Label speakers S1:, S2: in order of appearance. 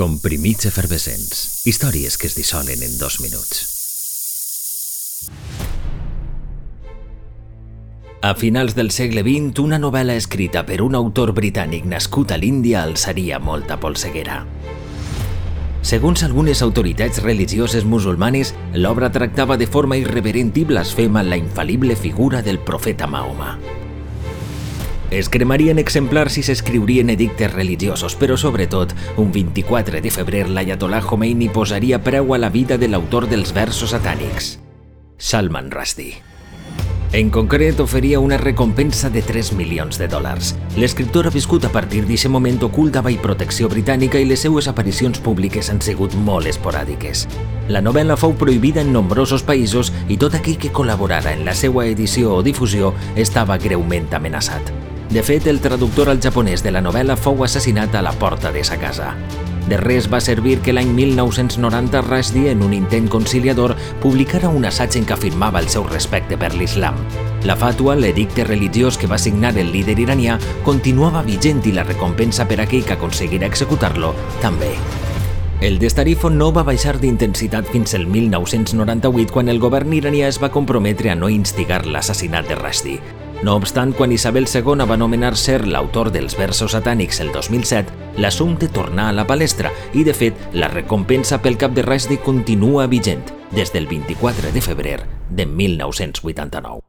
S1: Comprimits efervescents. Històries que es dissolen en dos minuts. A finals del segle XX, una novel·la escrita per un autor britànic nascut a l'Índia alçaria molta polseguera. Segons algunes autoritats religioses musulmanes, l'obra tractava de forma irreverent i blasfema la infal·lible figura del profeta Mahoma. Es cremarien exemplars i s'escriurien edictes religiosos, però sobretot, un 24 de febrer l'Ayatollah Khomeini posaria preu a la vida de l'autor dels versos satànics, Salman Rushdie. En concret, oferia una recompensa de 3 milions de dòlars. L'escriptor ha viscut a partir d'aquest moment ocult davall protecció britànica i les seues aparicions públiques han sigut molt esporàdiques. La novel·la fou prohibida en nombrosos països i tot aquell que col·laborara en la seva edició o difusió estava greument amenaçat. De fet, el traductor al japonès de la novel·la fou assassinat a la porta de sa casa. De res va servir que l'any 1990 Rushdie, en un intent conciliador, publicara un assaig en què afirmava el seu respecte per l'islam. La fàtua, l'edicte religiós que va signar el líder iranià, continuava vigent i la recompensa per aquell que aconseguirà executar-lo també. El destarifo no va baixar d'intensitat fins el 1998 quan el govern iranià es va comprometre a no instigar l'assassinat de Rushdie. No obstant, quan Isabel II va nomenar ser l'autor dels versos satànics el 2007, l'assumpte tornà a la palestra i, de fet, la recompensa pel cap de Rushdie continua vigent des del 24 de febrer de 1989.